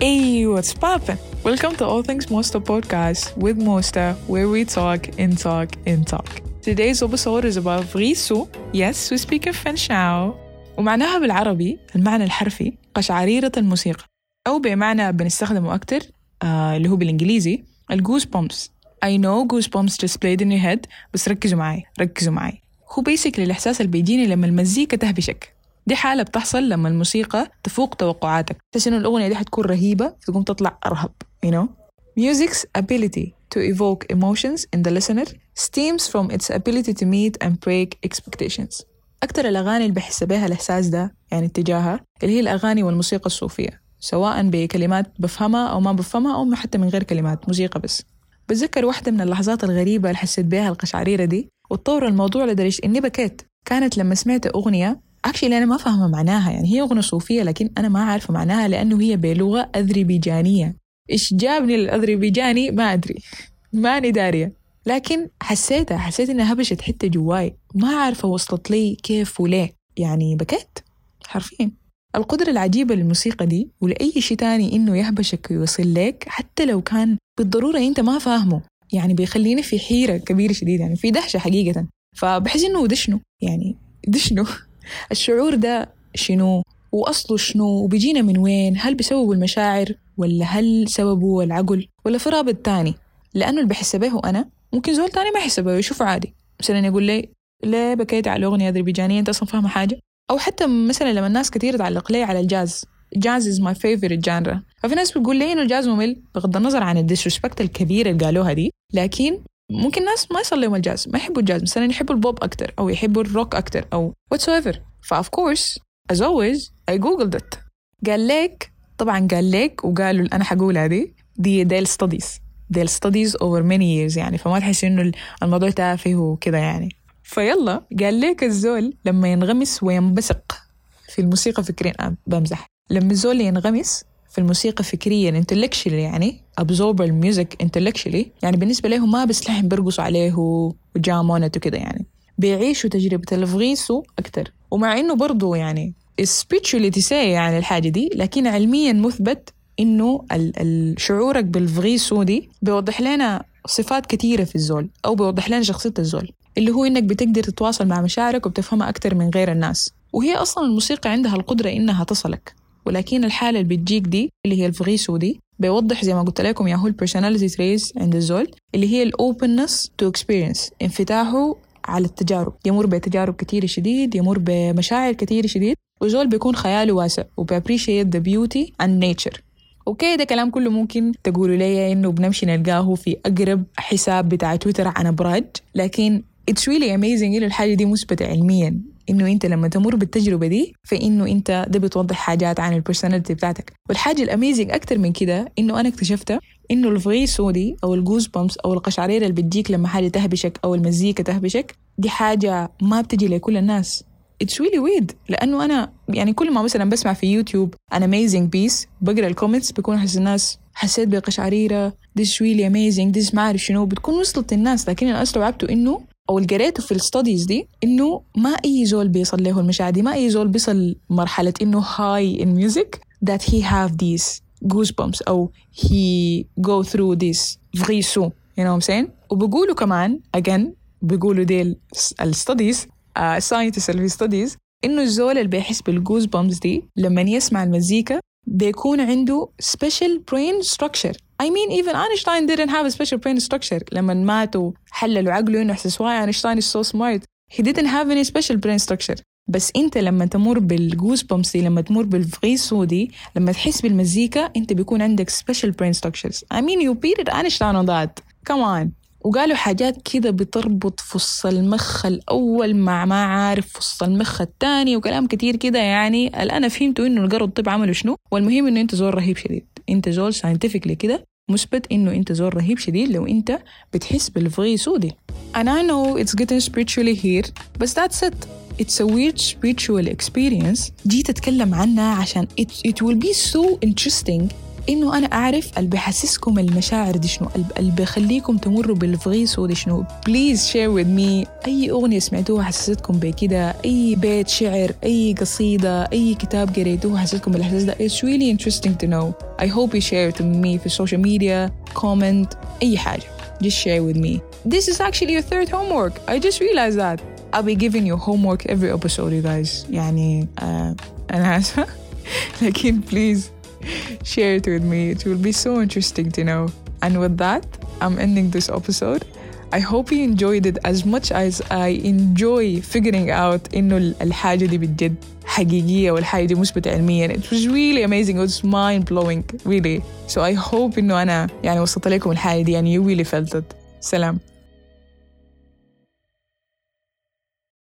Hey, what's poppin'? Welcome to All Things Mosta podcast with Mosta, where we talk and talk and talk. Today's episode is about vrisu. Yes, we speak in French now. ومعناها بالعربي المعنى الحرفي قشعريرة الموسيقى أو بمعنى بنستخدمه أكتر آه اللي هو بالإنجليزي الجوز بومبس I know goosebumps just played in your head بس ركزوا معي ركزوا معي هو بيسكلي الإحساس اللي لما المزيكا تهبشك دي حالة بتحصل لما الموسيقى تفوق توقعاتك. تحس إنه الأغنية دي حتكون رهيبة فتقوم تطلع أرهب you know. Music's ability to evoke emotions in the listener stems from its ability to meet and break expectations. أكتر الأغاني اللي بحس بها الإحساس ده يعني اتجاهها اللي هي الأغاني والموسيقى الصوفية. سواء بكلمات بفهمها أو ما بفهمها أو حتى من غير كلمات موسيقى بس. بتذكر واحدة من اللحظات الغريبة اللي حسيت بها القشعريرة دي وتطور الموضوع لدرجة إني بكيت. كانت لما سمعت أغنية اكشلي أنا ما فاهمة معناها. يعني هي أغنية صوفية لكن أنا ما عارفة معناها لأنه هي بلغة أذربيجانية. إيش جابني الأذربيجاني؟ ما أدري. ماني دارية. لكن حسيتها حسيت إنها هبشت حتة جواي. ما عارفة وصلت لي كيف وليه. يعني بكيت. حرفيا. القدرة العجيبة للموسيقى دي ولأي شيء تاني إنه يهبشك ويوصل لك حتى لو كان بالضرورة أنت ما فاهمه. يعني بيخليني في حيرة كبيرة شديد يعني في دهشة حقيقة. فبحس إنه ده شنو يعني ده شنو الشعور ده شنو؟ وأصله شنو؟ وبيجينا من وين؟ هل بسببه المشاعر؟ ولا هل سببه العقل؟ ولا في رابط تاني؟ لأنه اللي بحس به أنا ممكن زول تاني ما يحس به ويشوفه عادي. مثلا يقول لي ليه بكيت على أغنية أذربيجانية أنت أصلا فاهمة حاجة؟ أو حتى مثلا لما الناس كتير تعلق لي على الجاز. jazz is my favorite genre ففي ناس بتقول لي إنه الجاز ممل بغض النظر عن ال disrespect الكبيره اللي قالوها دي. لكن ممكن ناس ما يصل لهم الجاز ما يحبوا الجاز مثلا يحبوا البوب أكتر أو يحبوا الروك أكتر أو whatsoever. ف of course as always I googled it. قال لك طبعا قال لك وقالوا أنا حقولها دي دي ديل studies ديل studies over many years يعني فما تحس إنه الموضوع تافه وكذا يعني. فيلا قال لك الزول لما ينغمس وينبثق في الموسيقى فكريا بمزح. لما الزول ينغمس في الموسيقى فكريا intellectually يعني absorb ال music intellectually. يعني بالنسبة له ما بس لحن بيرقصوا عليه وجامونت وكده يعني. بيعيشوا تجربة ال frisson أكتر. ومع إنه برضو يعني spiritually say يعني الحاجة دي لكن علميا مثبت إنه شعورك بال frisson دي بيوضح لنا صفات كثيرة في الزول أو بيوضح لنا شخصية الزول. اللي هو إنك بتقدر تتواصل مع مشاعرك وبتفهمها أكتر من غير الناس. وهي أصلا الموسيقى عندها القدرة إنها تصلك. ولكن الحالة اللي بتجيك دي اللي هي ال frisson دي بيوضح زي ما قلت لكم يا هو ال personality traits عند الزول اللي هي ال openness to experience انفتاحه على التجارب. يمر بتجارب كتير شديد يمر بمشاعر كتير شديد وزول بيكون خياله واسع وبي appreciate the beauty in nature okay ده كلام كله ممكن تقولوا لي إنه بنمشي نلقاه في أقرب حساب بتاع تويتر عن أبراج لكن it's really amazing إنه الحاجة دي مثبتة علميا. إنه أنت لما تمر بالتجربة دي فإنه أنت ده بتوضح حاجات عن ال personality بتاعتك. والحاجة ال amazing أكتر من كده إنه أنا اكتشفت إنه ال frisson دي أو ال goosebumps أو القشعريرة اللي بتجيك لما حاجة تهبشك أو المزيكا تهبشك دي حاجة ما بتجي لكل الناس. it's really weird لأنه أنا يعني كل ما مثلا بسمع في يوتيوب ان amazing piece بقرأ ال comments بيكون أحس الناس حسيت بقشعريرة this really amazing. This ما أعرف شنو. بتكون وصلت الناس لكن أنا استوعبته إنه أو اللي قريته في ال studies دي إنه ما أي زول بيصل له المشاعر دي ما أي زول بيصل مرحلة إنه high on music that he have these goosebumps أو he go through this فغيسون you know what I'm saying? وبيقولوا كمان again بيقولوا ديل ال studies ال scientists اللي في studies إنه الزول اللي بيحس بال goosebumps دي لما يسمع المزيكا بيكون عنده special brain structure. I mean even Einstein didn't have a special brain structure لما مات وحللوا عقله انه احسس why Einstein is so smart he didn't have any special brain structure بس انت لما تمر بالجوز بامس دي لما تمر بالفغيسو دي لما تحس بالمزيكا انت بيكون عندك special brain structures I mean you beat Einstein on that come on وقالوا حاجات كده بتربط فص المخ الأول مع ما عارف فص المخ الثاني وكلام كتير كده يعني. اللي أنا فهمته إنه القرا الطب عملوا شنو؟ والمهم إنه أنت زول رهيب شديد. أنت زول ساينتفكلي كده مثبت إنه أنت زول رهيب شديد لو أنت بتحس بالفغي سودي and I know it's getting spiritually here بس that's it. It's a weird spiritual experience. جيت أتكلم عنها عشان it, it will be so interesting إنه أنا أعرف اللي بيحسسكم المشاعر دي شنو اللي بيخليكم تمروا بال frisson دي شنو please share with me أي أغنية سمعتوها حسستكم بكده أي بيت شعر أي قصيدة أي كتاب قريتوه حسستكم بالإحساس ده it's really interesting to know I hope you share it with me في ال social media comment أي حاجة just share with me this is actually your third homework I just realized that I'll be giving you homework every episode you guys يعني uh, أنا آسفة لكن please share it with me it will be so interesting to know and with that I'm ending this episode I hope you enjoyed it as much as I enjoy figuring out إنه الحاجة دي بجد حقيقية والحاجة دي مثبتة علميا it was really amazing it was mind blowing really so I hope إنه أنا يعني وصلت لكم الحاجة دي يعني you really felt it سلام